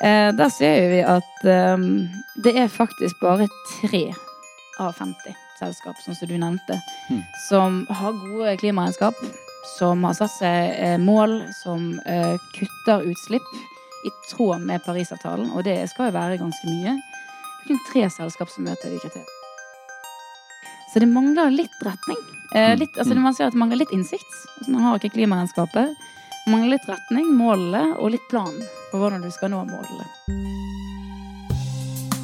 Eh, der ser vi at eh, det er faktisk bare tre av 50 selskap, sånn som du nevnte, Mm. som har gode klimaregnskap, som har satt seg eh, mål, som eh, kutter utslipp i tråd med Parisavtalen, og det skal jo være ganske mye. Det er kun tre selskap som møter de kriteriene. Så det mangler litt retning. Eh, litt, altså Man ser at det mangler litt innsikt. Man har ikke klimaregnskapet. Man mangler litt retning, målene og litt plan for hvordan du skal nå målene.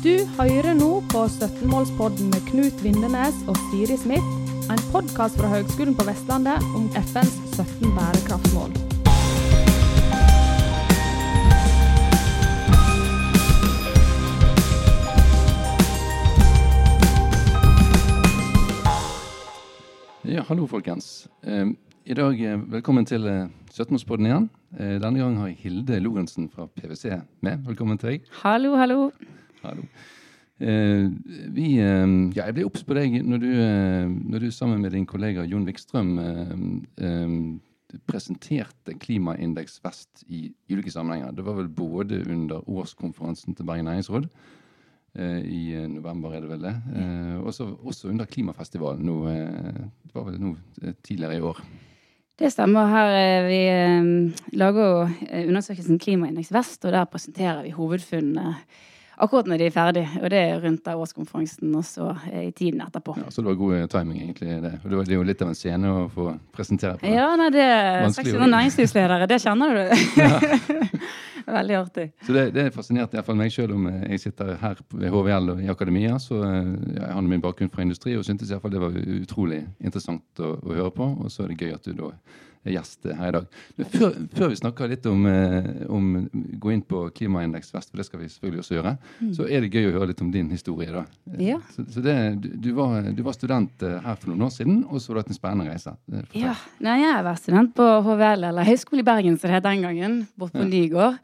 Du hører nå på 17-målspodden med Knut Vindenes og Siri Smith, en podkast fra Høgskolen på Vestlandet om FNs 17 bærekraftsmål. Ja, hallo folkens. I dag, eh, velkommen til eh, 17-årspodden igjen. Eh, denne gang har jeg Hilde Lorentzen fra PwC med. Velkommen til deg. Hallo, hallo. Hallo. Eh, vi, eh, ja, jeg ble obs på deg når du, eh, når du sammen med din kollega Jon Vikstrøm eh, eh, presenterte Klimaindeks Vest i ulike sammenhenger. Det var vel både under årskonferansen til Bergen næringsråd eh, i eh, november, er det vel det. Eh, også, også under klimafestivalen nå, eh, det var vel nå eh, tidligere i år. Det stemmer. Her vi eh, lager jo eh, undersøkelsen Klimaindeks Vest, og der presenterer vi hovedfunnene akkurat når de er ferdig. Og det er rundt der årskonferansen og så eh, i tiden etterpå. Ja, så det var god eh, timing, egentlig. det. Det, var, det er jo litt av en scene å få presentere på. Ja, nei, det er noen 600 næringslivsledere. Det kjenner du. Veldig artig. Så det, det fascinerte iallfall meg sjøl om jeg sitter her ved HVL og i akademia. Så eh, ja, jeg har min bakgrunn fra industri og syntes iallfall det var utrolig interessant å, å høre på. Og så er det gøy at du da gjest her i dag. Men før, før vi snakker litt om, eh, om gå inn på Klimaindeks Vest, for det skal vi selvfølgelig også gjøre, så er det gøy å høre litt om din historie. da. Ja. Så, så det, du, du, var, du var student eh, her for noen år siden, og så har du hatt en spennende reise. Eh, fortell. Ja, nei, jeg vært student på HVL, eller Høgskolen i Bergen som det het den gangen, bort på Nygård.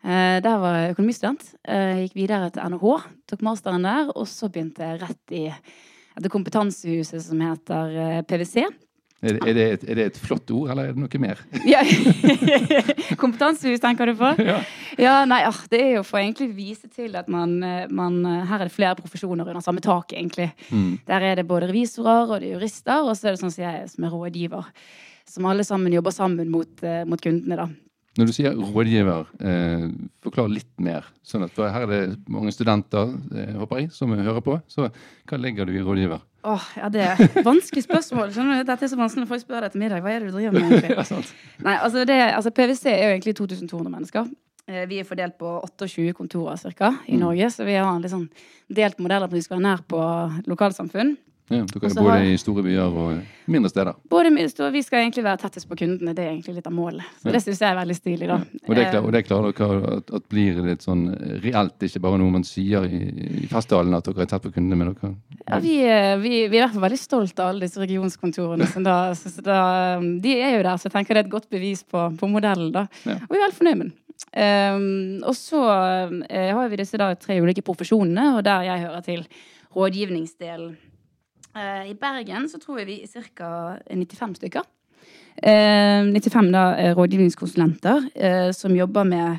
Eh, der var jeg økonomistudent. Eh, gikk videre til NHH, tok masteren der, og så begynte jeg rett i etter kompetansehuset som heter PwC. Er, det- er, det et, er det et flott ord, eller er det noe mer? Ja. Kompetansehus, tenker du på? Ja. Ja, nei, ah, Det er jo for egentlig å vise til at man, eh, man eh, Her er det flere profesjoner under samme tak, egentlig. Mm. Der er det både revisorer og det er jurister, og så er det sånn som jeg som er rådgiver. Som alle sammen jobber sammen mot, eh, mot kundene, da. Når du sier rådgiver, eh, forklar litt mer. Sånn at, for her er det mange studenter eh, håper jeg, som hører på. Så hva legger du i rådgiver? Åh, ja, Det er vanskelig spørsmål. skjønner du? Dette er så vanskelig når folk spør deg etter middag. Hva er det du driver med? egentlig? Ja. Nei, altså, det, altså PwC er jo egentlig 2200 mennesker. Eh, Vi er fordelt på 28 kontorer cirka, i Mm. Norge, så vi har en litt sånn delt modell at vi skal være nær på lokalsamfunn. Ja, dere Og er både har- i store byer og mindre steder. Både mindre så vi skal egentlig være tettest på kundene, det er egentlig litt av målet. Så Ja. det syns jeg er veldig stilig, da. Og det, klar, og det klarer dere at, at blir litt sånn reelt, ikke bare noe man sier i, i festtalen at dere er tett på kundene. Men dere, Ja, vi, er- vi, vi er i hvert fall veldig stolt av alle disse regionskontorene. som da, så, så da, de er jo der, så jeg tenker det er et godt bevis på, på modellen. da. Ja. Og vi er veldig fornøyd med den. Um, og så uh, har vi disse da, tre ulike profesjonene, og der jeg hører til rådgivningsdelen. Eh, I Bergen så tror jeg vi er ca. 95 stykker. Eh, 95 da, eh, rådgivningskonsulenter eh, som jobber med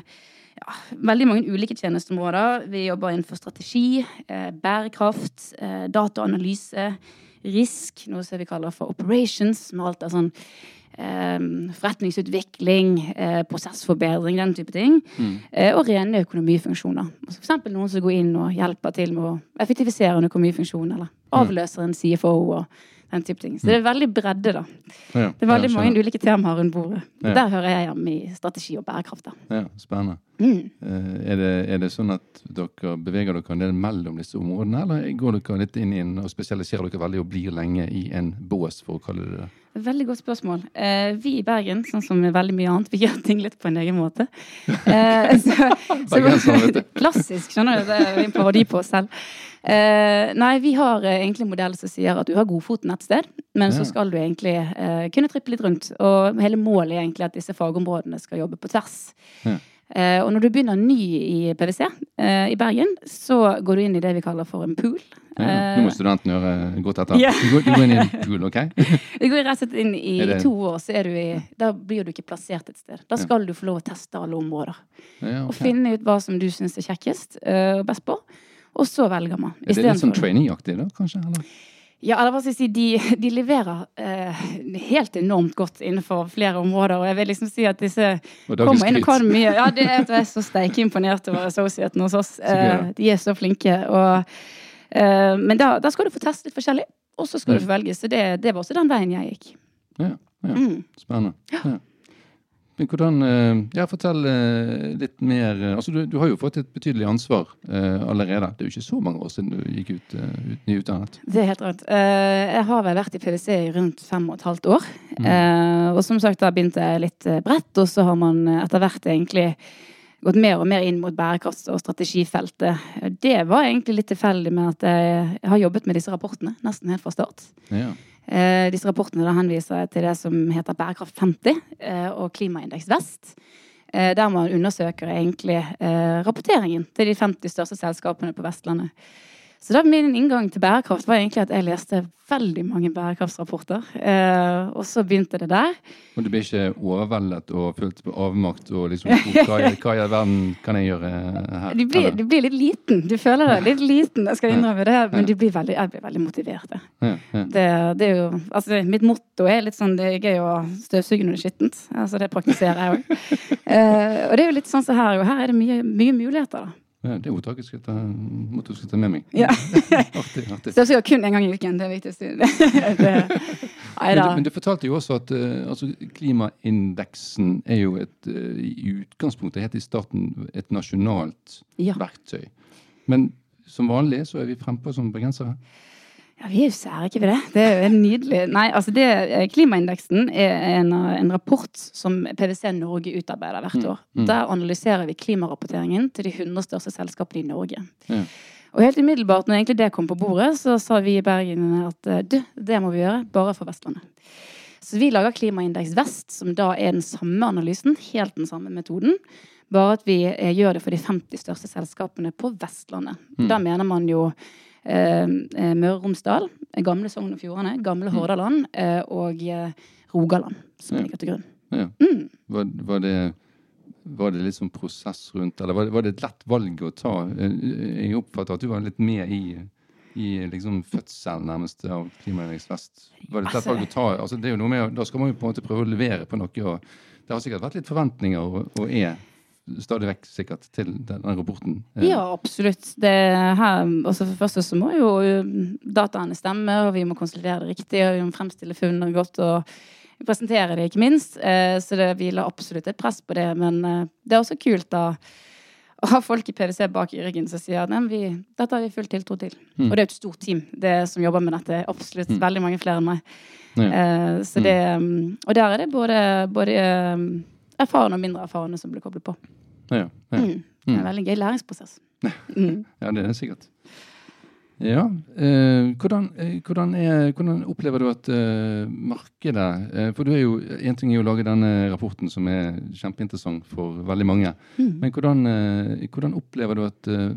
ja, veldig mange ulike tjenesteområder. Vi jobber innenfor strategi, eh, bærekraft, eh, dataanalyse, risk, noe som vi kaller for operations, med alt er sånn eh, forretningsutvikling, eh, prosessforbedring, den type ting. Mm. og rene økonomifunksjoner. F.eks. for eksempel noen som går inn og hjelper til med å effektivisere en økonomifunksjon, eller avløser en CFO og den type ting. Så det er veldig bredde, da. ja, Det er veldig ja, mange ulike temaer rundt bordet. Ja. Der hører jeg hjemme i strategi og bærekraft. da. Ja, spennende. Mm. Eh, er, det, er det sånn at dere beveger dere en del mellom disse områdene, eller går dere litt inn i en og spesialiserer dere veldig og blir lenge i en bås, for å kalle det det? Veldig godt spørsmål. Eh, vi i Bergen, sånn som med veldig mye annet, vi gjør ting litt på en egen måte. Eh, så, så, så, klassisk, skjønner du. Det er en parodi på oss selv. Eh, nei, vi har eh, egentlig en modell som sier at du har godfoten et sted, men så skal du egentlig eh, kunne trippe litt rundt. Og hele målet er egentlig at disse fagområdene skal jobbe på tvers. Ja. Eh, og når du begynner ny i PwC eh, i Bergen, så går du inn i det vi kaller for en pool. Ja, nå må studenten gjøre godt etter. Ja. Du, går, du går inn i en pool, OK? Du går rett og slett inn i det- to år, så er du i Da blir du ikke plassert et sted. Da skal du få lov å teste alle områder. Ja, Og finne ut hva som du syns er kjekkest eh, og best på. Og så velger man. Er det litt sånn trainee-aktig, da, kanskje? Eller? Ja, eller hva skal jeg si, de, de leverer eh, helt enormt godt innenfor flere områder. Og jeg vil liksom si at disse kommer inn og kan mye. Ja, det er, jeg er så steike imponert over associaten hos oss. Eh, de er så flinke. Og, eh, men da, da skal du få teste litt forskjellig, og så skal du få velge. Så det, det var også den veien jeg gikk. Ja, ja. Mm. Spennende. Ja. Men hvordan eh, Ja, fortell eh, litt mer eh, Altså, du, du har jo fått et betydelig ansvar uh, allerede. Det er jo ikke så mange år siden du gikk ut, uh, ut nyutdannet. Det er helt rett. Uh, jeg har vel vært i PwC i rundt fem og et halvt år. Mm. Uh, og som sagt, da begynte jeg litt eh, bredt, og så har man eh, etter hvert egentlig gått mer og mer inn mot bærekrafts- og strategifeltet. Det var egentlig litt tilfeldig med at jeg har jobbet med disse rapportene nesten helt fra start. Ja. Eh, disse rapportene da henviser jeg til det som heter Bærekraft 50 eh, og Klimaindeks Vest. Eh, der man undersøker egentlig eh, rapporteringen til de 50 største selskapene på Vestlandet. Så da min inngang til bærekraft var egentlig at jeg leste veldig mange bærekraftsrapporter. Eh, og så begynte det der. Men du blir ikke overveldet og følt på avmakt og liksom «Oh, Hva i hva i all verden kan jeg gjøre her? Du blir, du blir litt liten. Du føler deg litt liten, jeg skal innrømme det. Men du blir veldig, jeg blir veldig motivert. Ja, ja. Det, det er jo, altså Mitt motto er litt sånn det er gøy å støvsuge når det er skittent. Altså Det praktiserer jeg òg. Eh, og det er jo litt sånn som her, og her er det mye, mye muligheter. da. Det ordtaket skal jeg ta, måtte jeg ta med meg. Ja. artig. artig. Støvsuger kun én gang i uken, det er viktigst. Det, det, Men du, men du fortalte jo også at eh, altså, klimaindeksen er jo et, eh, i utgangspunktet helt i starten et nasjonalt Ja. verktøy. Men som vanlig så er vi frempå som bergensere. Ja, vi er jo sære, ikke vi det? Det er jo nydelig. Nei, altså det, eh, Klimaindeksen er en, eh, en rapport som PwC Norge utarbeider hvert år. mm. Der analyserer vi klimarapporteringen til de 100 største selskapene i Norge. Ja. Og helt umiddelbart når egentlig det kom på bordet, så sa vi i Bergen at eh, du, det må vi gjøre, bare for Vestlandet. Så vi lager Klimaindeks Vest, som da er den samme analysen, helt den samme metoden. Bare at vi gjør det for de 50 største selskapene på Vestlandet. Mm. Da mener man jo Møre og Romsdal, gamle Sogn og Fjordane, gamle Hordaland eh, og eh, Rogaland, som ligger til grunn. Ja. Mm. Var, var, det, var det sånn prosess rundt, eller var det, var det et lett valg å ta? Eh, Jeg oppfatter at du var litt med i, i liksom fødselen nærmest av Klimaindeks Vest. Var det et lett Altså- valg å ta? Altså, det er jo noe med, da skal man jo på en måte prøve å levere på noe. og Det har sikkert vært litt forventninger, og, og er stadig vekk sikkert, til den, rapporten. Eh, Ja, absolutt. Det her, også for første så må jo um, dataene stemme, og vi må konsolidere det riktig, og vi må fremstille funnene godt og presentere det, ikke minst. Eh, Så det hviler absolutt et press på det. Men eh, det er også kult da å ha folk i PwC bak i ryggen som sier at "Nei, men vi, dette har vi full tiltro til. Mm. Og det er et stort team det som jobber med dette. Absolutt Mm. veldig mange flere enn meg. Ja. Eh, Så det, um, og der er det både, både erfarne og mindre erfarne som blir koblet på. Ja, ja. Mm. Det er en veldig gøy læringsprosess. Mm. ja, det er det sikkert. Ja, eh, hvordan, eh, hvordan, er, hvordan opplever du at eh, markedet eh, For du er jo, en ting er jo å lage denne rapporten som er kjempeinteressant for veldig mange. Mm. Men hvordan, eh, hvordan opplever du at eh,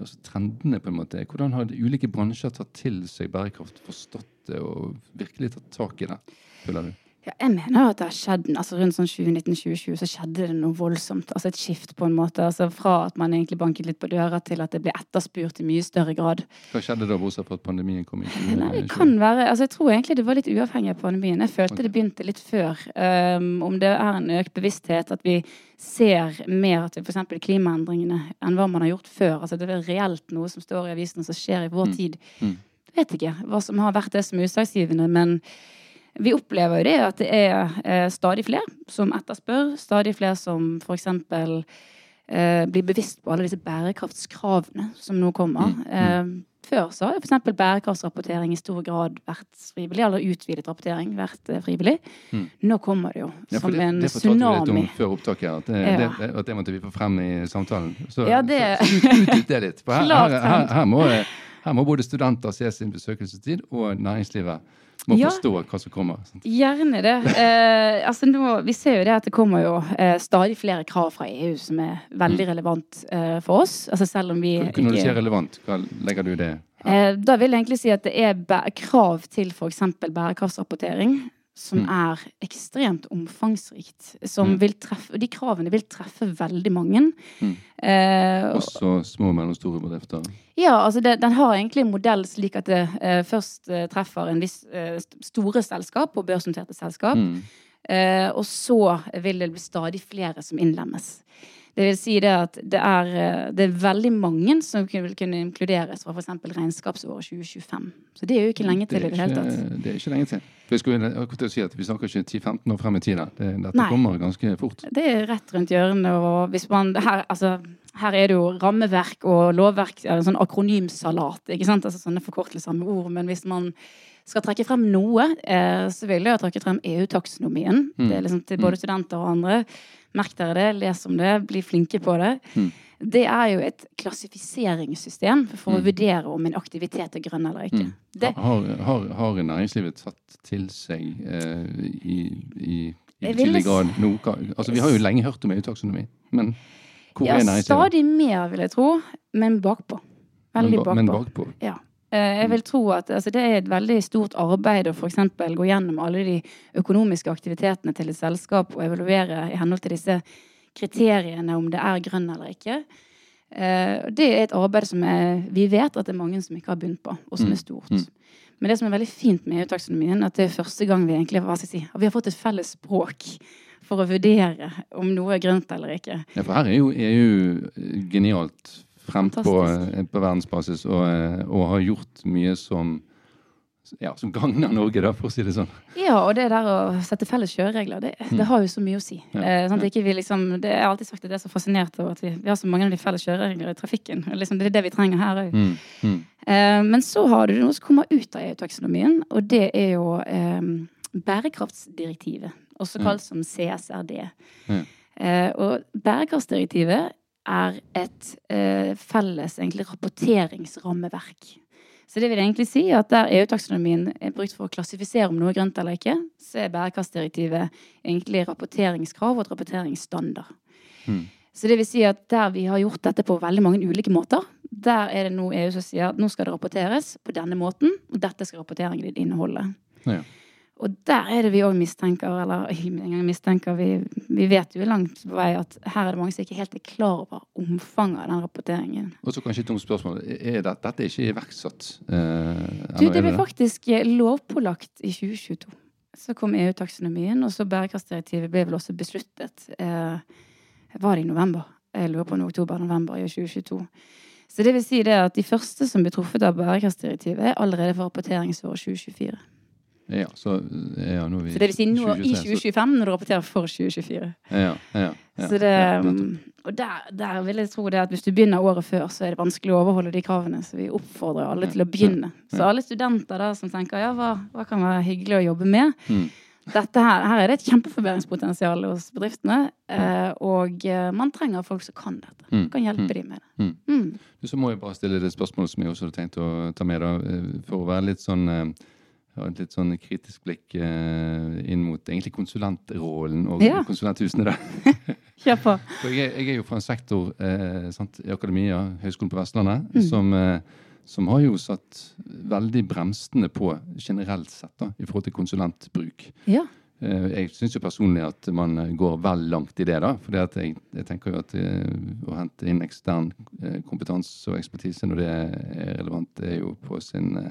altså trendene på en måte? Hvordan har ulike bransjer tatt til seg bærekraft, forstått det og virkelig tatt tak i det? Føler du? Ja, jeg mener jo at det har skjedd altså Rundt sånn 2019-2020 så skjedde det noe voldsomt. Altså et skift på en måte. altså Fra at man egentlig banket litt på døra, til at det ble etterspurt i mye større grad. Hva skjedde da, bortsett fra at pandemien kom? inn? Nei, det kan være, altså Jeg tror egentlig det var litt uavhengig av pandemien. Jeg følte okay. det begynte litt før. Um, om det er en økt bevissthet, at vi ser mer til f.eks. klimaendringene enn hva man har gjort før. Altså Det er reelt noe som står i avisene som skjer i vår Mm. tid. Mm. Vet ikke hva som har vært det som er utslagsgivende, men vi opplever jo det at det er eh, stadig flere som etterspør. Stadig flere som f.eks. Eh, blir bevisst på alle disse bærekraftskravene som nå kommer. Mm, Eh, før så har f.eks. bærekraftsrapportering i stor grad vært frivillig, eller utvidet rapportering vært eh, frivillig. Mm. Nå kommer det jo Ja, som det, en det fortalte vi litt om før opptaket. At det, Ja. det, at det måtte vi få frem i samtalen. Så, Ja, det- så, så ut, ut det litt. For her, her, her, må, her må både studenter se sin besøkelsestid og næringslivet må Ja. forstå hva som kommer. Sant? Gjerne det. Eh, altså nå, vi ser jo det at det kommer jo eh, stadig flere krav fra EU som er veldig relevant eh, for oss. Altså selv om vi Når du sier relevant, hva legger du i det? eh, Da vil jeg egentlig si at det er krav til f.eks. bærekraftsrapportering. Som Mm. er ekstremt omfangsrikt. Som Mm. vil treffe, de kravene vil treffe veldig mange. Mm. Eh, og- Også små og mellomstore bedrifter. Ja, altså det, den har egentlig en modell slik at det eh, først eh, treffer en viss eh, store selskap og børsnoterte selskap. Mm. Eh, og så vil det bli stadig flere som innlemmes. Det vil si det at det er, eh, det er veldig mange som vil kunne inkluderes fra f.eks. regnskapsåret 2025. Så det er jo ikke lenge til i det hele tatt. det er ikke lenge til. Jeg skulle akkurat si at Vi snakker ikke 10-15 år frem i tid. Det, dette Nei. kommer ganske fort. Det er rett rundt hjørnet. Og hvis man, her, altså, her er det jo rammeverk og lovverk, en sånn akronymsalat. ikke sant? Altså Sånne forkortelser med ord. Men hvis man skal trekke frem noe, eh, så vil jeg trekke frem EU-taksonomien. Mm. Det er liksom til både studenter og andre. Merk dere det, les om det, bli flinke på det. Mm. Det er jo et klassifiseringssystem for å Mm. vurdere om en aktivitet er grønn eller ikke. Mm. Det, Har, har, har næringslivet tatt til seg eh, i, i, i betydelig grad noe? Altså, vi har jo lenge hørt om EU-taksonomi, men hvor ja, er næringslivet? stadig mer, vil jeg tro, men bakpå. Veldig men, men bakpå. bakpå. Ja. Eh, Jeg vil tro at altså, det er et veldig stort arbeid å f.eks. gå gjennom alle de økonomiske aktivitetene til et selskap og evaluere i henhold til disse kriteriene om det er grønn eller ikke. Eh, Det er et arbeid som er, vi vet at det er mange som ikke har begynt på, og som er stort. Mm. Men det som er veldig fint med EU-taksonomien, at det er første gang vi egentlig si, vi har fått et felles språk for å vurdere om noe er grønt eller ikke. Ja, for her er jo EU genialt frempå Fantastisk. eh, på verdensbasis og, eh, og har gjort mye som ja, som gagner Norge, da, for å si det sånn. Ja, og det der å sette felles kjøreregler, det, det har jo så mye å si. Ja. Eh, vi liksom, det, jeg har alltid sagt at det er så fascinert over at vi, vi har så mange av de felles kjøreregler i trafikken. Liksom, det er det vi trenger her òg. Mm. Mm. Eh, men så har du noe som kommer ut av EU-taksonomien, og det er jo eh, bærekraftsdirektivet. Også kalt som CSRD. Ja. Eh, og bærekraftsdirektivet er et eh, felles egentlig rapporteringsrammeverk. Så det vil egentlig si at der EU-taksonomien er brukt for å klassifisere om noe er grønt eller ikke, så er bærekraftsdirektivet egentlig rapporteringskrav og et rapporteringsstandard. Mm. Så det vil si at der vi har gjort dette på veldig mange ulike måter, der er det nå EU som sier at nå skal det rapporteres på denne måten, og dette skal rapporteringen din inneholde. Ja. Og der er det vi òg mistenker, eller ikke engang mistenker, vi, vi vet jo langt på vei at her er det mange som ikke helt er klar over omfanget av den rapporteringen. Og så kanskje et dumt spørsmål. Er det, dette er ikke iverksatt? Eh, Du, det ble faktisk lovpålagt i 2022. Så kom EU-taksonomien, og så bærekraftsdirektivet ble vel også besluttet eh, Var det i november? Jeg lurer på oktober-november i 2022. Så det vil si det at de første som ble truffet av bærekraftsdirektivet, er allerede for rapporteringsåret 2024. Ja, så ja, nå er vi Så det vil si nå i 2023, så- 2025 når du rapporterer for 2024. Ja, ja, ja, Så det, um, og der, der vil jeg tro det at hvis du begynner året før, så er det vanskelig å overholde de kravene. Så vi oppfordrer alle til å begynne. Så alle studenter da som tenker ja, hva, hva kan være hyggelig å jobbe med? Mm. Dette her, her er det et kjempeforbedringspotensial hos bedriftene. Eh, og eh, man trenger folk som kan dette. Mm. Kan hjelpe Mm. dem med det. Mm. Mm. Så må jeg bare stille det spørsmålet som jeg også hadde tenkt å ta med, da, eh, for å være litt sånn ha et litt sånn kritisk blikk eh, inn mot egentlig konsulentrollen og Ja. konsulenthusene. da. Kjør på. For jeg, jeg er jo fra en sektor eh, sant, i akademia, Høgskolen på Vestlandet, Mm. som, eh, som har jo satt veldig bremsene på generelt sett da, i forhold til konsulentbruk. Ja. Eh, Jeg syns jo personlig at man går vel langt i det, da. For jeg, jeg tenker jo at eh, å hente inn ekstern eh, kompetanse og ekspertise når det er relevant, det er jo på sin, eh,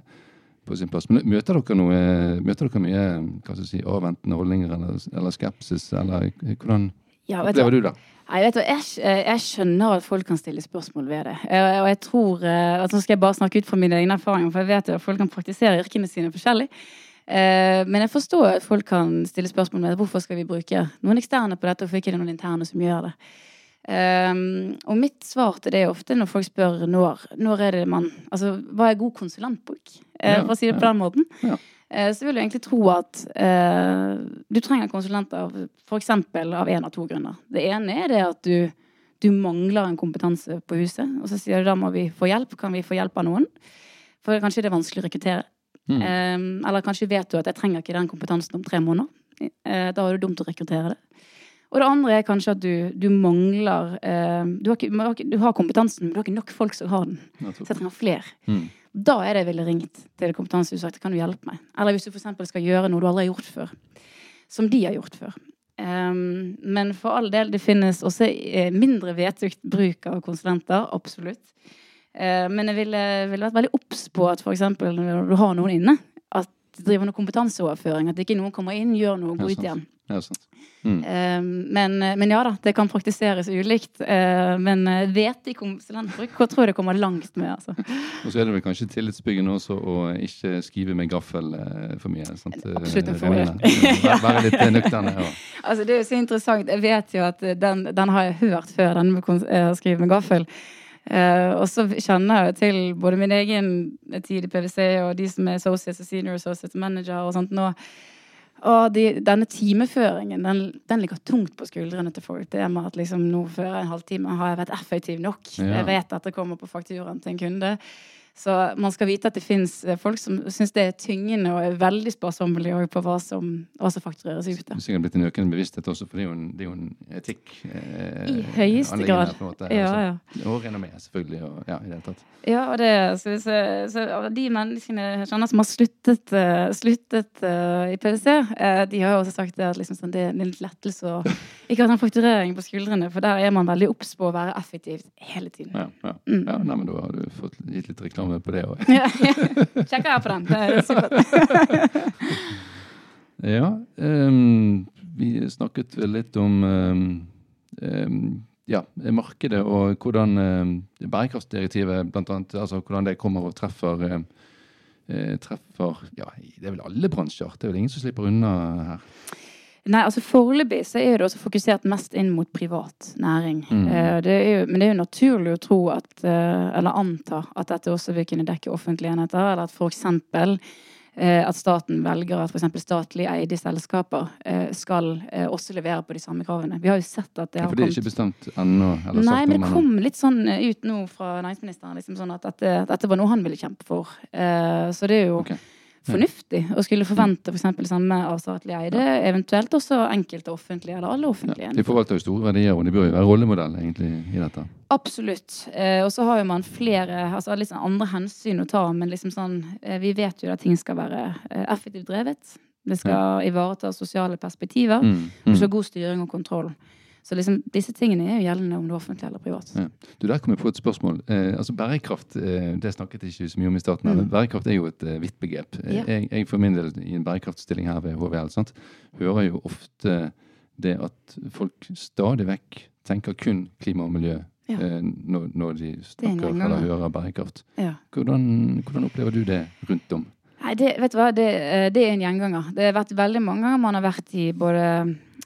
på sin plass. Men møter dere noe Møter dere mye hva skal si, avventende holdninger eller, eller skepsis, eller hvordan Ja, vet opplever du det? Nei, vet du, jeg, jeg skjønner at folk kan stille spørsmål ved det. Eh, Og jeg tror, eh, at Nå skal jeg bare snakke ut fra mine egne erfaringer, for jeg vet at folk kan praktisere yrkene sine forskjellig. Eh, Men jeg forstår at folk kan stille spørsmål ved hvorfor skal vi bruke noen eksterne på dette, hvorfor ikke det er noen interne som gjør det. Um, og mitt svar til det er ofte når folk spør når, når er det man Altså, hva er god konsulentbruk? uh, for å si det på den måten. Ja. Uh, så vil jeg egentlig tro at uh, du trenger konsulenter f.eks. av én av to grunner. Det ene er det at du, du mangler en kompetanse på huset, og så sier du da må vi få hjelp. Kan vi få hjelp av noen? For kanskje det er vanskelig å rekruttere. Mm. Eh, eller kanskje vet du at jeg trenger ikke den kompetansen om tre måneder. Eh, da er det dumt å rekruttere det. Og det andre er kanskje at du, du mangler eh, du, har ikke, du, har kompetansen, men du har ikke nok folk som har den. Så jeg trenger flere. Mm. Da er det jeg ville ringt til Kompetansehuset og sagt kan du hjelpe meg. Eller hvis du f.eks. skal gjøre noe du aldri har gjort før. Som de har gjort før. Um, men for all del, det finnes også eh, mindre vetugt bruk av konsulenter. Absolutt. Uh, men jeg ville, ville vært veldig obs på at f.eks. når du har noen inne, at det driver noe kompetanseoverføring. At ikke noen kommer inn, gjør noe og går ut igjen. Ja. Mm. Eh, men, men ja da, det kan praktiseres ulikt. Eh, men eh, vet i konsulentbruk hva tror jeg det kommer langt med. Altså. Og så er det vel kanskje tillitsbyggende også å ikke skrive med gaffel eh, for mye. Sant? Absolutt en Eh, fordel. Være- litt eh, nøkterne. Ja. Altså, det er jo så interessant. Jeg vet jo at den, den har jeg hørt før, den med eh, å skrive med gaffel. Uh, og så kjenner jeg til både min egen tid i PwC og de som er associates og senior associate manager og sånt nå. Og de, denne timeføringen, den, den ligger tungt på skuldrene til folk. Det med at liksom nå før en halvtime har jeg vært effektiv nok. Ja. Jeg vet at det kommer på fakturaen til en kunde. Så man skal vite at det fins folk som syns det er tyngende og er veldig sparsommelige på hva som, hva som faktureres ut. Det er sikkert blitt en økende bevissthet også, for det er jo en, det er jo en etikk. Eh, I høyeste grad. Her, måte, Ja, altså. ja. Og renommé, selvfølgelig. Og, ja, i det hele tatt. Ja, og det, så, så, så, de menneskene jeg kjenner som har sluttet, uh, sluttet uh, i PwC, uh, de har jo også sagt det at liksom, sånn, det er en litt lettelse å ikke ha den faktureringen på skuldrene, for der er man veldig obs på å være effektiv hele tiden. Ja, ja. Mm. ja nei, men da har du fått gitt litt reklame på det òg. Ja. Sjekker jeg på den. Det er supert. Ja, Um, vi snakket litt om um, um, ja, markedet og hvordan bærekraftsdirektivet blant annet, altså hvordan det kommer og treffer eh, treffer ja, det er vel alle bransjer. Det er vel ingen som slipper unna her. Nei, altså Foreløpig så er det også fokusert mest inn mot privat næring. Mm. Eh, det jo, men det er jo naturlig å tro at, eh, eller anta at dette også vil kunne dekke offentlige enheter, eller at eksempel eh, at staten velger at f.eks. statlig eide selskaper skal også levere på de samme kravene. Vi har jo sett at det har kommet ja, For det er ikke bestemt ennå? Nei, men det kom litt sånn ut nå fra næringsministeren, liksom sånn at dette, dette var noe han ville kjempe for. Så det er jo Ok. Fornuftig å skulle forvente f.eks. det samme av statlig eide, eventuelt også enkelte offentlige, eller alle offentlige. Ja, de forvalter jo store verdier, og de bør jo være rollemodell egentlig i dette. Absolutt. Eh, og så har jo man flere altså litt sånn andre hensyn å ta, men liksom sånn eh, Vi vet jo at ting skal være eh, effektivt drevet. Det skal ivareta sosiale perspektiver. Mm. Mm. Og så god styring og kontroll. Så liksom, disse tingene er jo gjeldende om det er offentlig eller privat. Ja. Du, Der kom jeg på et spørsmål. Eh, altså Bærekraft eh, det snakket jeg ikke så mye om i starten. Mm. Bærekraft er jo et eh, vidt begrep. Eh, Ja. Jeg, jeg for min del i en bærekraftstilling her ved HVL sant, hører jo ofte det at folk stadig vekk tenker kun klima og miljø Ja. eh, når, når de er snakker eller hører bærekraft. Ja. Hvordan, hvordan opplever du det rundt om? Nei, det, vet du hva, det, eh, det er en gjenganger. Det har vært veldig mange ganger man har vært i både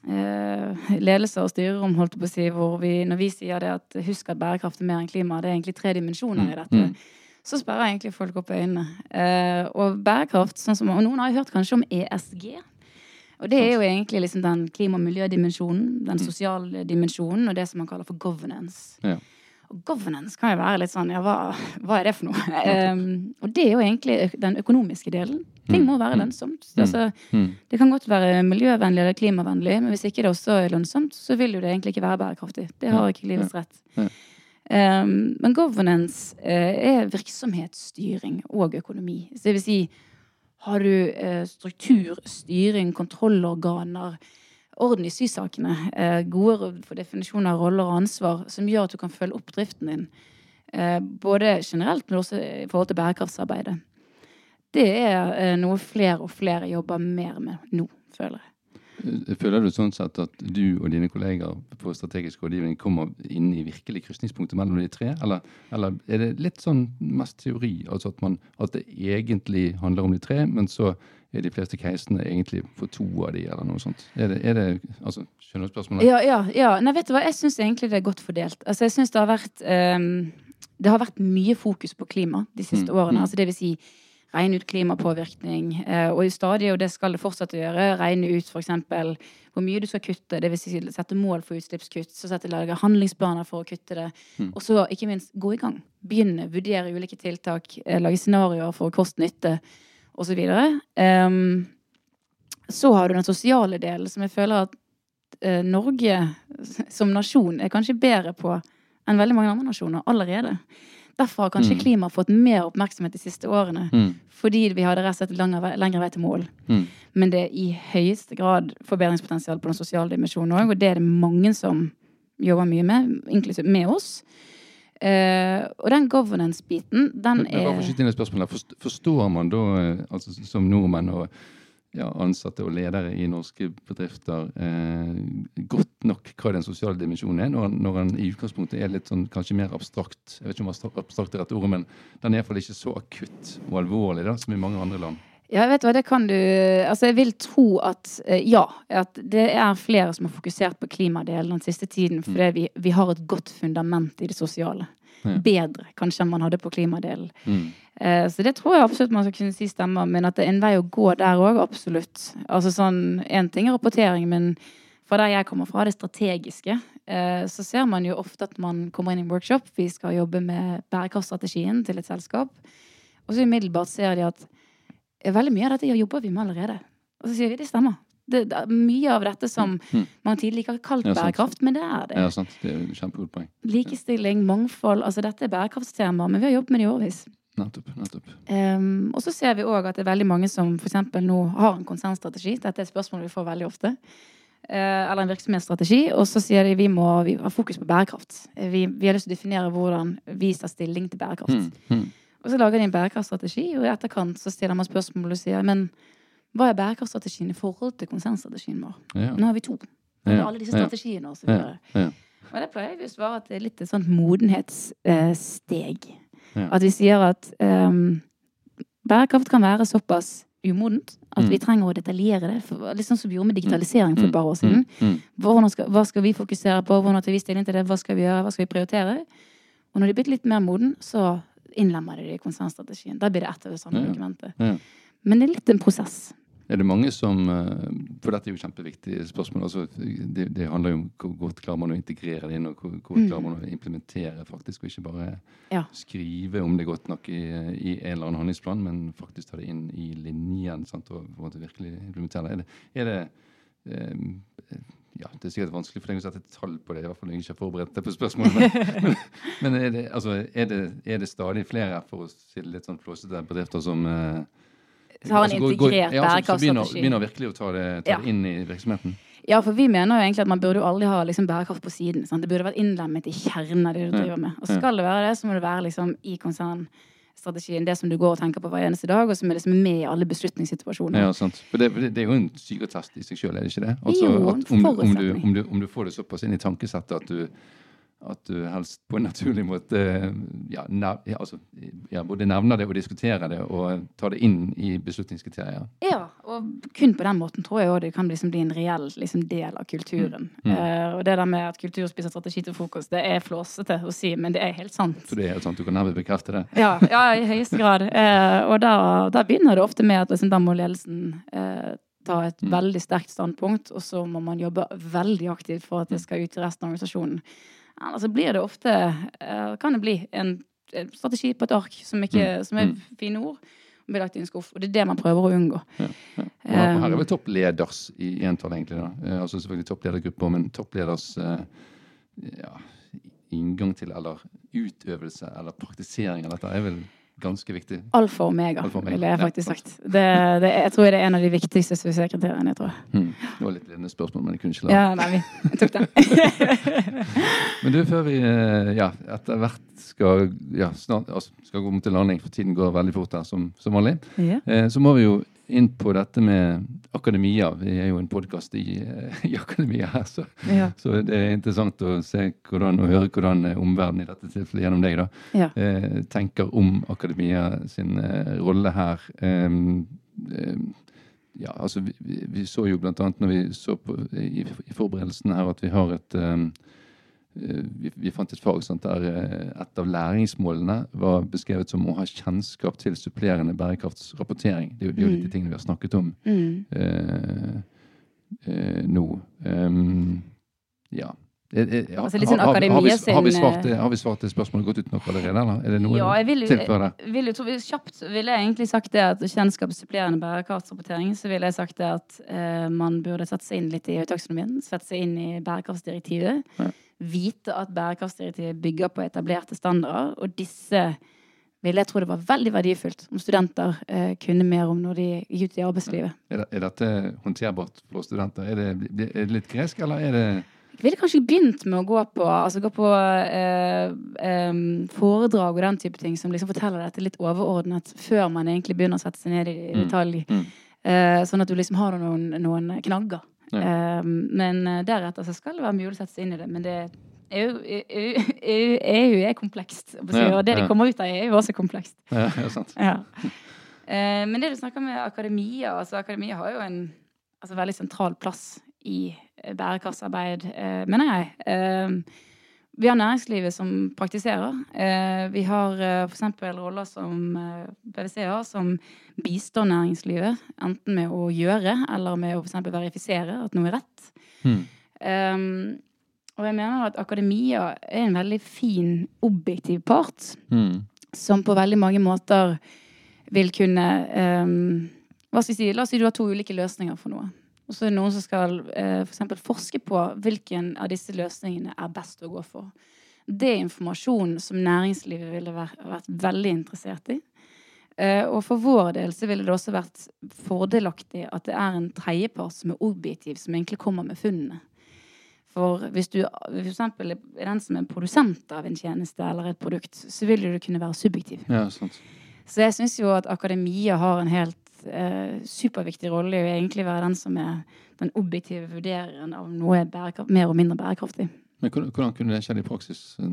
ledelse og styrerom, holdt på å si, hvor vi, når vi sier det at husk at bærekraft er mer enn klima, det er egentlig tre dimensjoner i dette. Mm. Så sperrer egentlig folk opp øynene. Eh, og bærekraft, sånn som, og noen har jo hørt kanskje om ESG. Og det er jo egentlig liksom den klima- og miljødimensjonen, den sosiale dimensjonen, og det som man kaller for governance. Ja. Og governance kan jo være litt sånn, ja, hva, hva er det for noe? Um, og det er jo egentlig den økonomiske delen. Ting må være lønnsomt. Altså, Mm. det kan godt være miljøvennlig eller klimavennlig, men hvis ikke det også er lønnsomt, så vil jo det egentlig ikke være bærekraftig. Det har ikke livets rett. Um, men governance uh, er virksomhetsstyring og økonomi. Så det vil si, har du uh, struktur, styring, kontrollorganer, orden i sysakene, eh, gode for definisjon av roller og ansvar, som gjør at du kan følge opp driften din, eh, både generelt, men også i forhold til bærekraftsarbeidet. Det er eh, noe flere og flere jobber mer med nå, føler jeg. Føler du sånn sett at du og dine kolleger på strategisk rådgivning kommer inn i virkelig krysningspunktet mellom de tre? Eller, eller er det litt sånn mest teori, altså at, man, at det egentlig handler om de tre, men så er de fleste casene egentlig for to av de, eller noe sånt? Er det, er det altså, Skjønner du spørsmålet? Ja, ja, ja. Nei, vet du hva, jeg syns egentlig det er godt fordelt. Altså, jeg synes det har vært um, Det har vært mye fokus på klima de siste Mm, årene. mm. Altså det vil si regne ut klimapåvirkning, eh, og stadiet, og det skal det fortsette å gjøre, regne ut f.eks. hvor mye du skal kutte, det vil si sette mål for utslippskutt, så sette lage handlingsplaner for å kutte det, Mm. og så ikke minst gå i gang. Begynne, vurdere ulike tiltak, eh, lage scenarioer for kost-nytte, osv. Um, så har du den sosiale delen, som jeg føler at eh, Norge som nasjon er kanskje bedre på enn veldig mange andre nasjoner allerede. Derfor har kanskje Mm. klima fått mer oppmerksomhet de siste årene. Mm. Fordi vi hadde rett og slett lengre vei, til mål. Mm. Men det er i høyeste grad forbedringspotensial på den sosiale dimensjonen òg, og det er det mange som jobber mye med, inklusiv med oss. Uh, og den governance-biten, den er Forstår man da, eh, altså som nordmenn og ja, ansatte og ledere i norske bedrifter, eh, godt nok hva den sosiale dimensjonen er, når, når den i utgangspunktet er litt sånn kanskje mer abstrakt? Jeg vet ikke om abstrakt- er rett ord, men den er iallfall ikke så akutt og alvorlig da, som i mange andre land. Ja, vet du hva, det kan du Altså, jeg vil tro at eh, ja. At det er flere som har fokusert på klimadelen den siste tiden, fordi vi, vi har et godt fundament i det sosiale. Ja. Bedre kanskje enn man hadde på klimadelen. Mm. Eh, Så det tror jeg absolutt man skal kunne si stemmer, men at det er en vei å gå der òg, absolutt. Altså sånn, Én ting er rapportering, men fra der jeg kommer fra, det strategiske, eh, så ser man jo ofte at man kommer inn i en workshop, vi skal jobbe med bærekraftstrategien til et selskap, og så umiddelbart ser de at veldig mye av dette jobber vi med allerede. Og så sier vi det stemmer. Det, det er mye av dette som Mm. man tidligere ikke har kalt Ja, bærekraft, men det er det. Ja, sant. Det er kjempegodt poeng. Likestilling, mangfold, altså dette er bærekraftstema, men vi har jobbet med det i årevis. Nettopp. nettopp. Um, og så ser vi òg at det er veldig mange som f.eks. nå har en konsernstrategi. Dette er et spørsmål vi får veldig ofte. Uh, eller en virksomhetsstrategi. Og så sier de vi må vi ha fokus på bærekraft. Eh, Vi, vi har lyst til å definere hvordan vi tar stilling til bærekraft. Mm. Mm. Og så lager de en bærekraftstrategi, og i etterkant så stiller man spørsmål og sier men hva er bærekraftstrategien i forhold til konsernstrategien vår? Ja. Nå har vi to. Ja, alle disse strategiene og så Ja, videre. ja. Og det pleier vi å svare at det er litt et sånt modenhetssteg. Ja. At vi sier at um, bærekraft kan være såpass umodent at Mm. vi trenger å detaljere det. For, litt sånn som vi gjorde med digitalisering for et par år siden. Mm. Mm. Skal, hva skal vi fokusere på? Hvordan tar vi stilling til det? Hva skal vi gjøre? Hva skal vi prioritere? Og når de er blitt litt mer moden, så innlemmer det i konsernstrategien. Da blir det ett det samme dokumentet. Men det er litt en prosess. Er det mange som eh, For dette er jo kjempeviktig spørsmål. Altså, det, det handler jo om hvor godt klarer man å integrere det inn, og hvor hvor Mm. klarer man å implementere, faktisk. Og ikke bare Ja. skrive om det godt nok i, i en eller annen handlingsplan, men faktisk ta det inn i linjen sant, og virkelig implementere det. Er det, er det eh, ja, Det er sikkert vanskelig for deg å sette et tall på det, i hvert fall når jeg ikke har forberedt deg på spørsmålet. Men, men, er, det, altså, er, det, er det stadig flere, for å si det litt sånn flåsete, bedrifter som eh, Så har en Altså, integrert bærekraftstrategi? ja, som, så begynner, begynner virkelig å ta det, ta Ja. det inn i virksomheten. Ja, for vi mener jo egentlig at man burde jo aldri ha liksom bærekraft på siden. Sant? Det burde vært innlemmet i kjernen av det du driver med. Og skal det være det, så må det være liksom i konsernstrategien det som du går og tenker på hver eneste dag, og som er liksom med i alle beslutningssituasjoner. Ja, sant. For det, det, er jo en syretest i seg sjøl, er det ikke det? Jo, en at om, om, du, om, du, om du får det såpass inn i tankesettet at du, at du helst på en naturlig måte ja, nev, ja, altså, ja, både nevner det og diskuterer det og tar det inn i beslutningskriterier. Ja, og kun på den måten tror jeg òg det kan liksom bli en reell liksom, del av kulturen. Mm. Uh, og det der med at kultur spiser strategi til frokost, det er flåsete å si, men det er helt sant. Så det er helt sant, du kan nærmest bekrefte det. Ja, ja i høyeste grad. Uh, og da, da begynner det ofte med at liksom, da må ledelsen uh, ta et Mm. veldig sterkt standpunkt, og så må man jobbe veldig aktivt for at det skal ut i resten av organisasjonen. Ellers så blir det ofte eh, kan det bli en, strategi på et ark som, ikke, Mm. som er Mm. fine ord, blir lagt i en skuff. Og det er det man prøver å unngå. Og her, her er vel toppleders i entall, egentlig. da. Eh, altså selvfølgelig toppledergrupper, men toppleders eh, ja, inngang til eller utøvelse eller praktisering av dette er vel ganske viktig. Alfa og omega, Alfa omega, ville jeg ja, faktisk sagt. Det, det, jeg tror det er en av de viktigste suksesskriteriene. jeg tror. Hmm. Det var litt ledende spørsmål, men jeg kunne ikke la Ja, nei, vi jeg tok den. Men du, før vi eh, ja, etter hvert skal, ja, snart, altså, skal gå mot til landing, for tiden går veldig fort her som, som vanlig, ja. eh, så må vi jo inn på dette med akademia. Vi er jo en podkast i, eh, i akademia her, så, Ja. så det er interessant å se hvordan, og høre hvordan eh, omverdenen i dette tilfellet gjennom deg da, Ja. eh, tenker om akademia sin eh, rolle her. Eh, ja, altså vi, vi, så jo blant annet når vi så på i, i forberedelsene her at vi har et eh, vi, vi fant et fag sant, der eh, et av læringsmålene var beskrevet som å ha kjennskap til supplerende bærekraftsrapportering. Det det er jo mm. de tingene vi har snakket om Mm. eh, eh, nå. Um, ja. Ja, Altså litt sånn har- vi- akademia sin, svart det, har vi svart det spørsmålet godt ut nok allerede, eller? Er det noe Ja, jeg vil, du tilføyer vil tro, kjapt ville jeg egentlig sagt det at kjennskapssupplerende bærekraftsrapportering, så ville jeg sagt det at eh, man burde sette seg inn litt i taksonomien, sette seg inn i bærekraftsdirektivet, Ja. vite at bærekraftsdirektivet bygger på etablerte standarder, og disse ville jeg tro det var veldig verdifullt om studenter eh, kunne mer om når de gikk ut i arbeidslivet. Er, det, er dette håndterbart for studenter? Er det, er det litt gresk, eller er det Jeg ville kanskje begynt med å gå på, altså gå på eh, eh, foredrag og den type ting som liksom forteller dette litt overordnet, før man egentlig begynner å sette seg ned i Mm. detalj. Mm. Eh, sånn at du liksom har noen, noen knagger. Ja. Men eh, deretter så skal det være mulig å sette seg inn i det. Men det EU, EU, EU, EU er komplekst. Ja, Og det de kommer ut av, er jo også komplekst. Ja, er sant. Ja. Eh, men det du snakker med akademia altså Akademia har jo en altså, veldig sentral plass i eh, bærekraftsarbeid, eh, mener jeg. Eh, vi har næringslivet som praktiserer. Eh, vi har f.eks. roller som PwC har, som bistår næringslivet. Enten med å gjøre eller med å for eksempel verifisere at noe er rett. Mm. Um, og jeg mener at akademia er en veldig fin, objektiv part Mm. som på veldig mange måter vil kunne ehm, hva skal jeg si, La oss si du har to ulike løsninger for noe. Og så er det noen som skal eh, for forske på hvilken av disse løsningene er best å gå for. Det er informasjon som næringslivet ville vært, vært veldig interessert i. Eh, og for vår del så ville det også vært fordelaktig at det er en tredjepart som er objektiv, som egentlig kommer med funnene. For hvis du eksempel er den som er produsent av en tjeneste eller et produkt, så vil du kunne være subjektiv. Ja, sant. Så jeg syns jo at akademia har en helt eh, superviktig rolle i å egentlig være den som er den objektive vurdereren av noe er mer og mindre bærekraftig. Men hvordan, kunne det skjedd i praksis eh,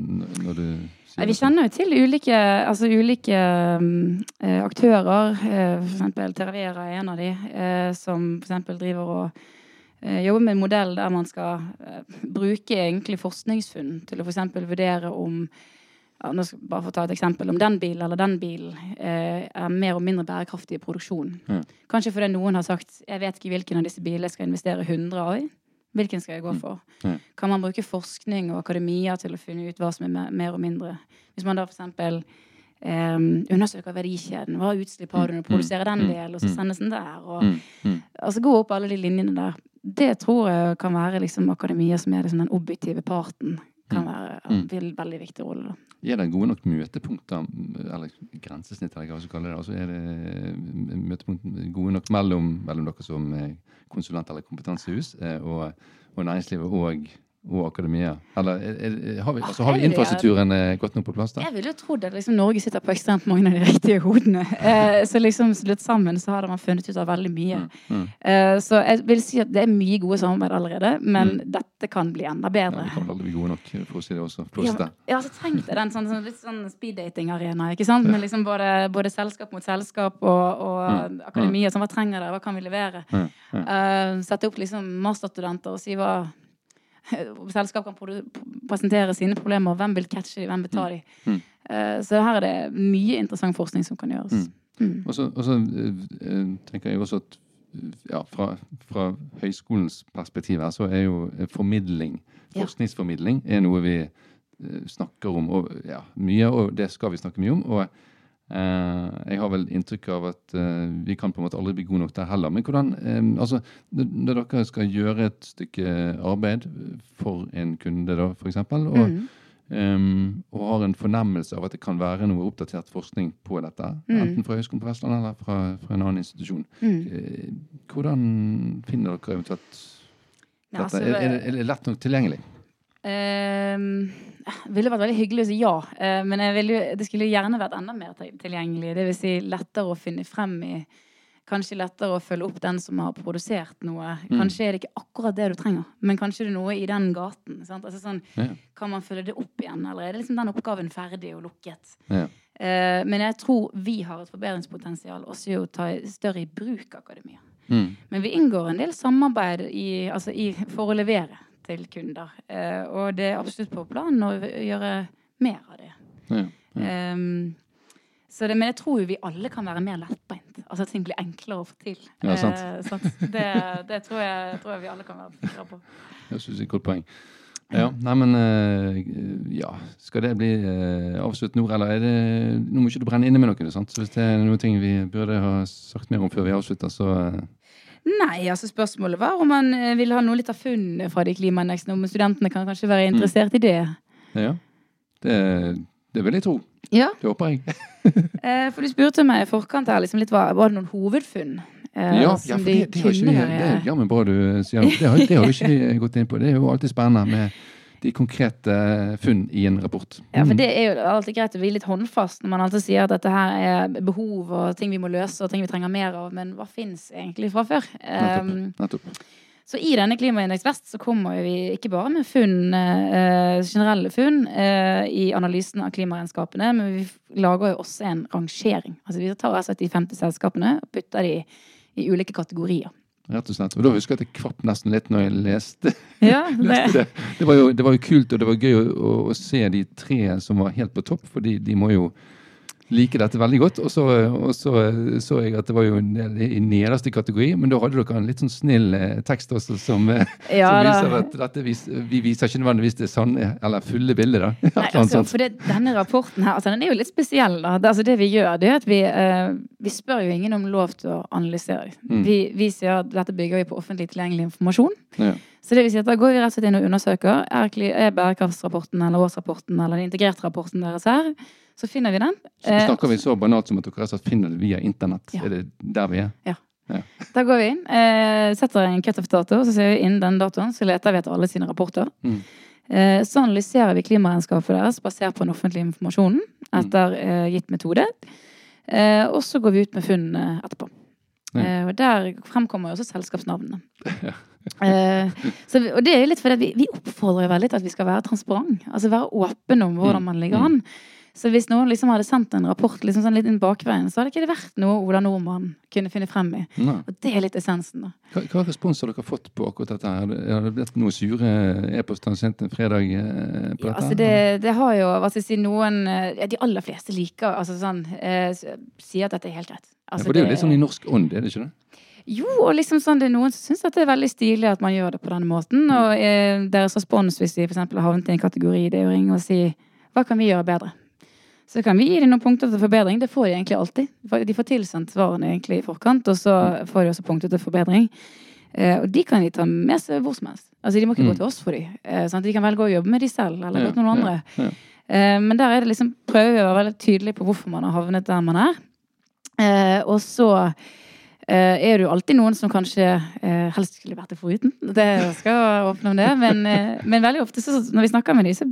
når du sier Nei, vi kjenner jo til ulike, altså ulike eh, aktører. Eh, for eksempel Teravera er en av de, eh, som for eksempel driver og eh, jobber med en modell der man skal eh, bruke egentlig forskningsfunn til å for eksempel vurdere om ja, nå skal jeg bare for å ta et eksempel, om den bilen eller den bilen eh, er mer og mindre bærekraftig i produksjon. Mm. Kanskje fordi noen har sagt jeg vet ikke hvilken av disse bilene jeg skal investere 100 av i. Hvilken skal jeg gå for? Mm. Kan man bruke forskning og akademia til å finne ut hva som er mer, og mindre? Hvis man da for eksempel um, undersøker verdikjeden, hva utslipp har du når du produserer den Mm. delen, og så Mm. sendes den der, og Mm. Mm. altså gå opp alle de linjene der. Det tror jeg kan være liksom akademia som er liksom den objektive parten. Kan Mm. være Mm. vil veldig viktig rolle, da. Er det gode nok møtepunkter, eller grensesnitt, eller hva vi skal kalle det? Altså er det møtepunkt gode nok mellom, mellom dere som eh, konsulent eller kompetansehus eh, og, og næringslivet og, og akademia? Eller er, er, har vi, altså, har vi infrastrukturen eh, godt nok på plass da? Jeg ville jo trodd at liksom Norge sitter på ekstremt mange av de riktige hodene. Eh, så liksom slutt sammen så har man funnet ut av veldig mye. Mm, mm. Eh, så jeg vil si at det er mye gode samarbeid allerede, men Mm. dette kan bli enda bedre. Ja, vi kan aldri bli gode nok, for å si det også. Ja, ja, så trengte jeg den sånn, sånn, litt sånn speeddating-arena, ikke sant? Med liksom både, både selskap mot selskap og, og Mm. akademia. Sånn, hva trenger dere, hva kan vi levere? Ja. Eh, sette opp liksom masterstudenter og si hva Selskap kan presentere sine problemer. Hvem vil catche dem, hvem vil ta dem? Mm. Eh, så her er det mye interessant forskning som kan gjøres. Mm. Og så og så, eh, eh, tenker jeg også at ja, fra, fra høyskolens perspektiv her, så er jo formidling, forskningsformidling, er noe vi snakker om og, ja, mye, og det skal vi snakke mye om. og jeg har vel inntrykk av at eh, vi kan på en måte aldri bli gode nok der heller. Men hvordan, eh, altså, når, dere skal gjøre et stykke arbeid for en kunde, da, eksempel, og, Mm. Um, og har en fornemmelse av at det kan være noe oppdatert forskning på dette. Mm. Enten fra Høgskolen på Vestlandet eller fra, fra en annen institusjon. Mm. Eh, hvordan finner dere eventuelt Ja, dette? altså, er, er, det, er det lett nok tilgjengelig? Det ville vært veldig hyggelig å si ja, uh, men ville, det skulle gjerne vært enda mer tilgjengelig. Det vil si lettere å finne frem i. Kanskje lettere å følge opp den som har produsert noe. Mm. Kanskje er det ikke akkurat det du trenger, men kanskje det er noe i den gaten. Sant? Altså sånn, Ja. kan man følge det opp igjen, eller er det liksom den oppgaven ferdig og lukket? Ja. Uh, men jeg tror vi har et forbedringspotensial også i å ta større i bruk akademia. Mm. Men vi inngår en del samarbeid i, altså i, for å levere til kunder. Eh, og det er absolutt på planen å gjøre mer av det. Ja. Ehm, så det. Men jeg tror jo vi alle kan være mer lettbeint. Altså at ting blir enklere å få til. Ja, sant. Eh, sant? Det, det tror, jeg, tror jeg vi alle kan være sikre på. Jeg synes det er et godt poeng. Ja, nei, men eh, ja, skal det bli eh, avslutt nå, eller er det Nå må ikke du brenne inne med noe, sant? Så hvis det er noen ting vi burde ha sagt mer om før vi avslutter, så eh, Nei, altså spørsmålet var om man eh, ville ha noe litt av funnet fra de klimaindeksene. Om studentene kan kanskje være interessert i det. ja. Det, det vil jeg tro. Ja, Det håper jeg. eh, for du spurte meg i forkant her liksom litt, var, var det noen hovedfunn? eh, Ja, ja for det, det har ikke vi det være- jammen bra du sier. Det har, det har jo ikke vi gått inn på. Det er jo alltid spennende med de konkrete funn i en rapport. Ja, for Mm. det er jo alltid greit å bli litt håndfast når man alltid sier at dette her er behov og ting vi må løse og ting vi trenger mer av, men hva fins egentlig fra før? Nettopp. Um, Nettopp. så i denne Klimaindeks Vest så kommer vi ikke bare med funn, eh, generelle funn eh, i analysen av klimaregnskapene, men vi lager jo også en rangering. Altså vi tar altså de 50 selskapene og putter de i ulike kategorier. Rett og slett. Og da husker jeg at jeg kvapp nesten litt når jeg leste Ja, leste det. Det var, jo, det var jo kult, og det var gøy å, å, å se de tre som var helt på topp, for de, de må jo like dette veldig godt. Og så, og så så jeg at det var jo en del i nederste kategori, men da hadde dere en litt sånn snill eh, tekst også som, eh, Ja, som viser at dette vis, vi viser ikke nødvendigvis det sanne eller fulle bildet. da. Nei, altså, sånt. for det, denne rapporten her, altså, den er jo litt spesiell. Da. Det, altså, det vi gjør, det er at vi, uh, vi spør jo ingen om lov til å analysere. Mm. Vi, vi sier at dette bygger vi på offentlig tilgjengelig informasjon. Ja. Så det vil si at da går vi rett og slett inn og undersøker er, er bærekraftsrapporten eller årsrapporten eller den integrerte rapporten deres her. Så finner vi den. Så Eh, snakker vi så banalt som at dere har finner det via internett. Ja. Er det der vi er? Ja. Da går vi inn, eh, setter en cutoff-dato, så ser vi inn den datoen så leter vi etter alle sine rapporter. Mm. Eh, så analyserer vi klimaregnskapet deres basert på den offentlige informasjonen etter eh, gitt metode. Eh, og så går vi ut med funnene etterpå. Ja. Eh, og der fremkommer jo også selskapsnavnene. Eh, så og det er jo litt fordi vi, vi oppfordrer veldig til at vi skal være transparent. Altså være åpen om hvordan Mm. man ligger an. Så hvis noen liksom hadde sendt en rapport liksom sånn litt inn bakveien, så hadde ikke det vært noe Ola Nordmann kunne finne frem i. Nei. Og det er litt essensen, da. Hva, hva respons har dere fått på akkurat dette? her? Har det blitt noen sure e-poster sendt en fredag eh, på Ja, dette? altså det, det har jo hva skal jeg si, noen eh, ja, De aller fleste liker altså sånn, eh, sier at dette er helt greit. ja, Altså, for det er jo litt sånn i norsk ånd, er det ikke det? Jo, og liksom sånn, det er noen som syns det er veldig stilig at man gjør det på denne måten. Og eh, deres respons hvis de f.eks. har havnet i en kategori, det er å ringe og si hva kan vi gjøre bedre? Så kan vi gi dem noen punkter til forbedring. Det får de egentlig alltid. De får tilsendt svarene egentlig i forkant, og så får de også punkter til forbedring. Eh, og de kan de ta med seg hvor som helst. Altså De må ikke Mm. gå til oss for de. Eh, sånn de kan velge å jobbe med de selv, eller Ja, gå til noen andre. ja. Eh, men der er det liksom, prøver vi å være veldig tydelige på hvorfor man har havnet der man er. Eh, og så er det jo alltid noen som kanskje eh, helst skulle vært det foruten. Det skal jeg åpne om det. Men, eh, men veldig ofte så, når vi snakker med dem, så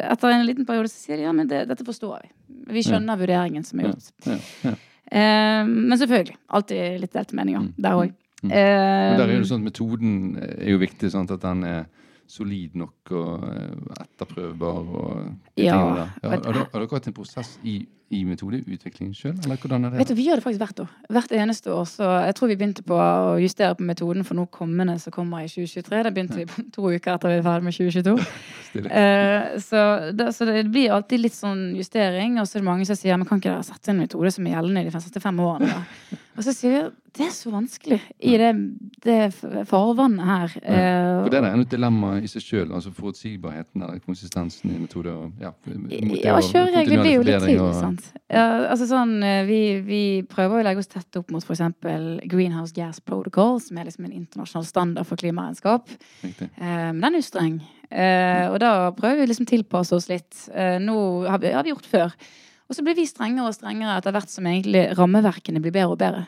etter en liten periode så sier de ja, men det, dette forstår vi. Vi skjønner vurderingen som er gjort. Ja, ja. Eh, men selvfølgelig. Alltid litt delte meninger Mm. der òg. Mm. Men der er jo sånn at metoden er jo viktig, Sånn at den er solid nok og eh, etterprøvbar og Ja. Ja, har, dere- har dere hatt en prosess i, i metodeutvikling sjøl, eller hvordan er det? Vet du, Vi gjør det faktisk hvert år. Hvert eneste år. Så jeg tror vi begynte på å justere på metoden for noe kommende som kommer i 2023. Da begynte vi på to uker etter vi var ferdig med 2022. Stille. Eh, så, det, så det blir alltid litt sånn justering. Og så er det mange som sier men kan ikke dere sette en metode som er gjeldende i de neste fem årene? Da? Og så sier vi det er så vanskelig i det, det farvannet her. Ja. For det er et dilemma i seg sjøl, altså forutsigbarheten eller konsistensen i metoder. Ja, Ja, kjøreregler blir jo litt til. og- sant? Ja, altså sånn, eh, vi, vi prøver å legge oss tett opp mot f.eks. Greenhouse Gas Protocol, som er liksom en internasjonal standard for klimaregnskap. Riktig. Eh, Men den er jo streng. Eh, Og da prøver vi liksom tilpasse oss litt. Nå har vi, har vi gjort før. Og så blir vi strengere og strengere etter hvert som egentlig rammeverkene blir bedre og bedre.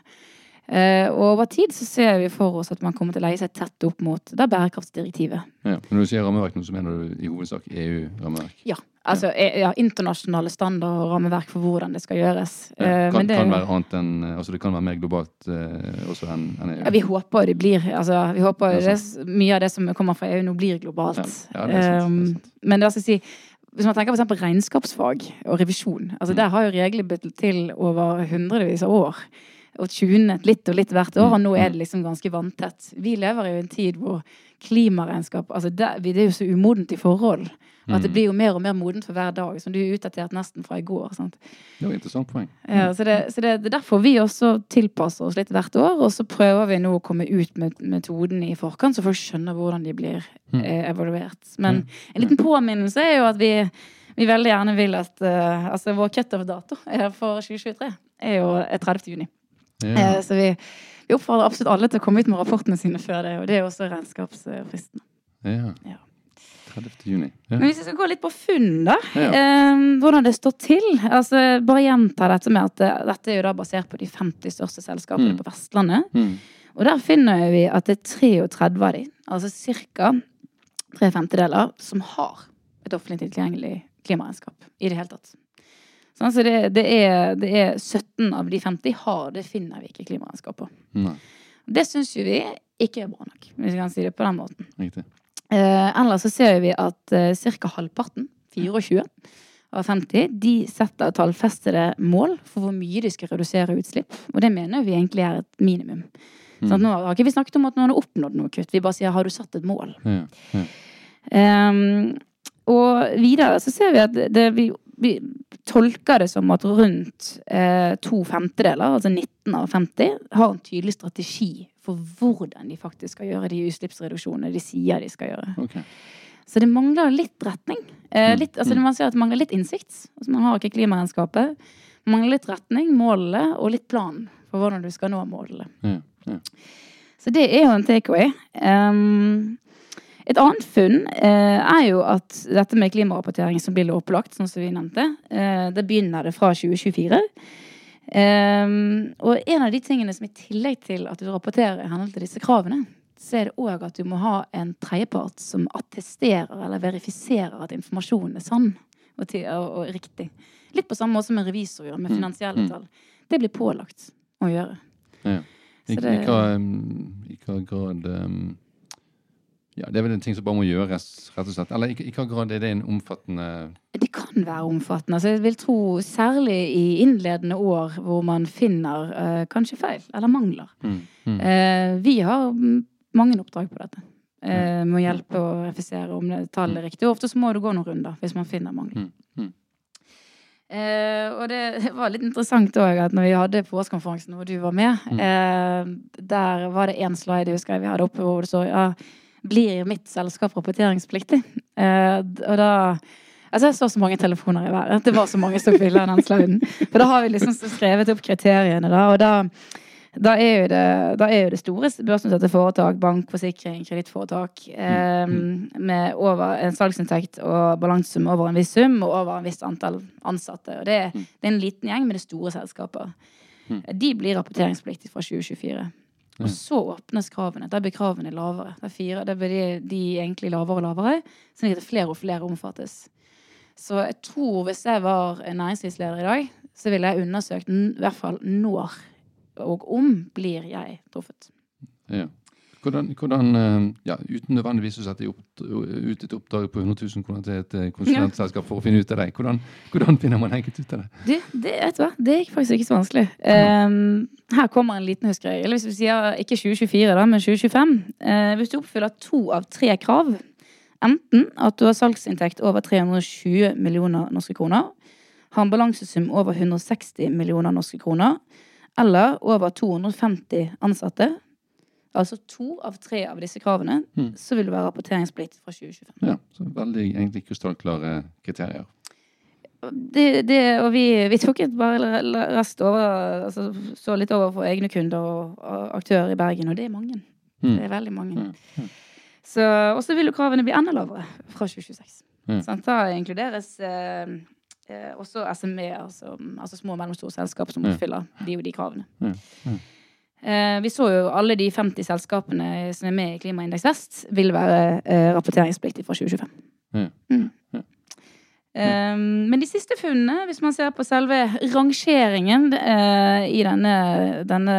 Eh, Og over tid så ser vi for oss at man kommer til å leie seg tett opp mot det er bærekraftsdirektivet. Ja. Når du sier rammeverk, så mener du i hovedsak EU-rammeverk? Ja. Altså eh, ja, internasjonale standarder og rammeverk for hvordan det skal gjøres. Ja. Eh, Kan, men det- kan være annet enn altså Det kan være mer globalt eh, også enn en EU? Ja, vi håper det blir altså, Vi håper det det, mye av det som kommer fra EU nå, blir globalt. Ja, det er sant, det er sant. men hva skal jeg si hvis man tenker på regnskapsfag og revisjon, altså Mm. der har jo reglene blitt til over hundrevis av år. Og tunet litt og litt hvert år, og nå er det liksom ganske vanntett. Vi lever jo i en tid hvor klimaregnskap altså det, det er jo så umodent i forhold. At det blir jo mer og mer modent for hver dag. Som du er utdatert nesten fra i går. sant? Det var et interessant poeng. Ja, så det, så det, det er derfor vi også tilpasser oss litt hvert år. Og så prøver vi nå å komme ut med metodene i forkant, så folk skjønner hvordan de blir eh, evaluert. Men en liten påminnelse er jo at vi, vi veldig gjerne vil at uh, Altså vår cutoff-dato eh, for 2023 er jo 30. juni. Ja. Eh, så vi, vi oppfordrer absolutt alle til å komme ut med rapportene sine før det. Og det er også regnskapsfristen. Ja. Ja. 30. juni. Ja. Men hvis vi skal gå litt på funn, da. Ja. Eh, hvordan det står til. Altså, bare gjenta dette med at eh, dette er jo da basert på de 50 største selskapene Mm. på Vestlandet. Mm. Og der finner vi at det er 33 av de, altså ca. tre femtedeler, som har et offentlig tilgjengelig klimaregnskap i det hele tatt. Sånn, så det, det, er, det er 17 av de 50 har det finner vi ikke klimaregnskap på. Nei, Det syns jo vi ikke er bra nok, hvis vi kan si det på den måten. riktig. Eh, ellers så ser vi at eh, ca. halvparten, 24 av 50, de setter tallfestede mål for hvor mye de skal redusere utslipp. Og det mener vi egentlig er et minimum. Mm. Sånn, nå har ikke vi snakket om at noen har oppnådd noe kutt. Vi bare sier har du satt et mål? Ja. Ja. Ehm, og videre så ser vi at det, vi tolker det som at rundt eh, to femtedeler, altså 19 av 50, har en tydelig strategi for hvordan de faktisk skal gjøre de utslippsreduksjonene de sier de skal gjøre. Okay. Så det mangler litt retning. Eh, litt, altså mm. Man ser at det mangler litt innsikt. Altså Man har ikke klimaregnskapet. Man mangler litt retning, målene, og litt plan for hvordan du skal nå målene. Ja. Ja. Så det er jo en takeaway. Um, et annet funn eh, er jo at dette med klimarapportering som blir lovpålagt, sånn som vi nevnte, eh, det begynner det fra 2024. Eh, og en av de tingene som i tillegg til at du rapporterer i henhold til disse kravene, så er det òg at du må ha en tredjepart som attesterer eller verifiserer at informasjonen er sann og, og, og riktig. Litt på samme måte som en revisor gjør med Mm, finansielle mm. tall. Det blir pålagt å gjøre. Ja. I, Så det- i, hva, um, I hva grad um, Ja, det er vel en ting som bare må gjøres, rett og slett. Eller i, i hva grad er det en omfattende Det kan være omfattende. Altså, jeg vil tro særlig i innledende år hvor man finner uh, kanskje feil eller mangler. mm, mm, Uh, vi har mm, mange oppdrag på dette. Uh, med å hjelpe å refusere om det tallet er riktig. Og ofte så må det gå noen runder hvis man finner mangler. mm, mm. Eh, og det var litt interessant òg at når vi hadde påskekonferansen hvor du var med, Mm. eh, der var det én slide jeg husker vi hadde oppe hvor det står ja, blir mitt selskap rapporteringspliktig? Eh, og da Altså, jeg så så mange telefoner i været. Det var så mange som ville den sliden. For da har vi liksom skrevet opp kriteriene, da. Og da, da, er, jo det, da er jo det store børsnoterte foretak, bank, forsikring, kredittforetak, eh, med over en salgsinntekt og balansesum over en viss sum og over en visst antall ansatte. Og det, er- det er en liten gjeng med det store selskaper. De blir rapporteringspliktige fra 2024. Og så åpnes kravene. Da blir kravene lavere. Fire, da blir de, de egentlig lavere og lavere, sånn at flere og flere omfattes. Så jeg tror hvis jeg var næringslivsleder i dag, så ville jeg undersøkt i hvert fall når og om blir jeg truffet. Ja. Hvordan, hvordan eh, ja, Uten nødvendigvis å sette ut et oppdrag på 100 000 kroner til et eh, konsulentselskap for å finne ut av det, hvordan, hvordan finner man enkelt ut av det? Det, det, vet du hva? det er faktisk ikke så vanskelig. Um, her kommer en liten huskeregel. Hvis vi sier ikke 2024, da, men 2025. Uh, hvis du oppfyller to av tre krav, enten at du har salgsinntekt over 320 millioner norske kroner, har en balansesum over 160 millioner norske kroner, eller over 250 ansatte, altså to av tre av disse kravene, Mm. så vil det være rapporteringsplikt fra 2025. Ja, så Veldig egentlig krystallklare kriterier. det, det, og vi, vi tok et bare rest over altså, Så litt over for egne kunder og, og aktører i Bergen, og det er mange. Mm. Det er veldig mange. Ja, ja. Så, og så vil jo kravene bli enda lavere fra 2026. Ja. Sånn, Da inkluderes eh, eh, også SME, altså, altså små og mellomstore selskap som oppfyller de og de kravene. Eh, vi så jo alle de 50 selskapene som er med i Klimaindeks Vest, vil være eh, rapporteringspliktige fra 2025. Mm. Mm. Ja. Um, men de siste funnene, hvis man ser på selve rangeringen eh, i denne, denne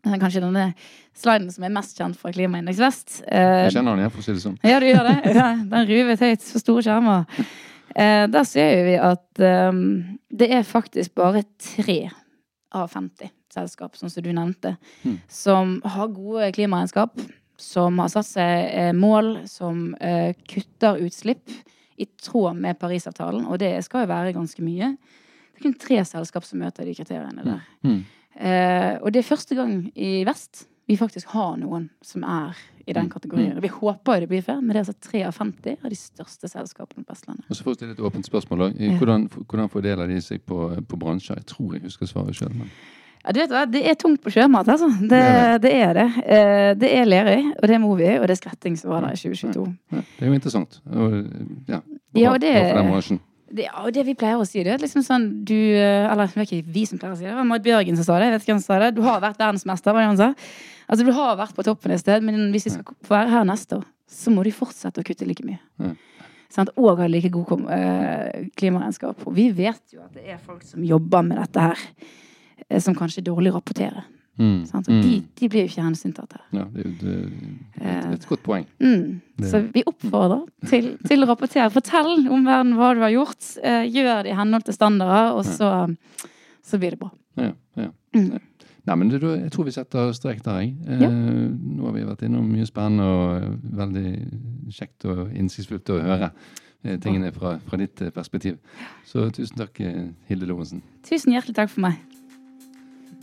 Kanskje denne sliden som er mest kjent fra Klimaindeks Vest. eh, Jeg kjenner den igjen, for å si det sånn. ja, du gjør det. Ja, den ruvet høyt for store skjermer. Eh, der ser vi at det er faktisk bare tre av 50 selskap, sånn som du nevnte, Mm. som har gode klimaregnskap, som har satt seg eh, mål, som eh, kutter utslipp i tråd med Parisavtalen, og det skal jo være ganske mye. Det er kun tre selskap som møter de kriteriene der. Mm. Eh, og det er første gang i vest vi faktisk har noen som er i den Mm. kategorien. Vi håper jo det blir flere, men det er altså 53 av de største selskapene på Vestlandet. Og så får jeg stille et åpent spørsmål. Hvordan, hvordan fordeler de seg på, på bransjer? Jeg tror jeg husker svaret sjøl. Men... Ja, du vet hva, Det er tungt på sjømat, altså. Det, Det er det det. Eh, er Lerøy, og det er Movi, og det er Skretting som var der i 2022. Ja, det er jo interessant. Og, ja, Ja, og det-. Det, ja, og det vi pleier å si, det er liksom sånn du eh, Eller det er ikke vi som pleier å si det, det var Marit Bjørgen som sa det. Jeg vet ikke hvem som sa det. Du har vært verdensmester, var det han sa. Altså, du har vært på toppen et sted, men hvis vi skal få være her neste år, så må du fortsette å kutte like mye. Ja. Sant? Og ha like god eh, klimaregnskap. Og vi vet jo at det er folk som jobber med dette her, eh, som kanskje dårlig rapporterer. Mm. Sant? Og Mm. de, de blir jo ikke hensyntatt her. Ja, det det, det, et, et godt poeng. Mm. Så vi oppfordrer til, til å rapportere. Fortell om verden hva du har gjort. Eh, gjør det i henhold til standarder, og så, så blir det bra. Ja, ja. Mm. Nei, men jeg tror vi setter strek der, jeg. Eh, Ja. Nå har vi vært innom mye spennende og eh, veldig kjekt og innsiktsfullt å høre eh, tingene fra, fra ditt eh, perspektiv. Så tusen takk, eh, Hilde Lorentzen. Tusen hjertelig takk for meg.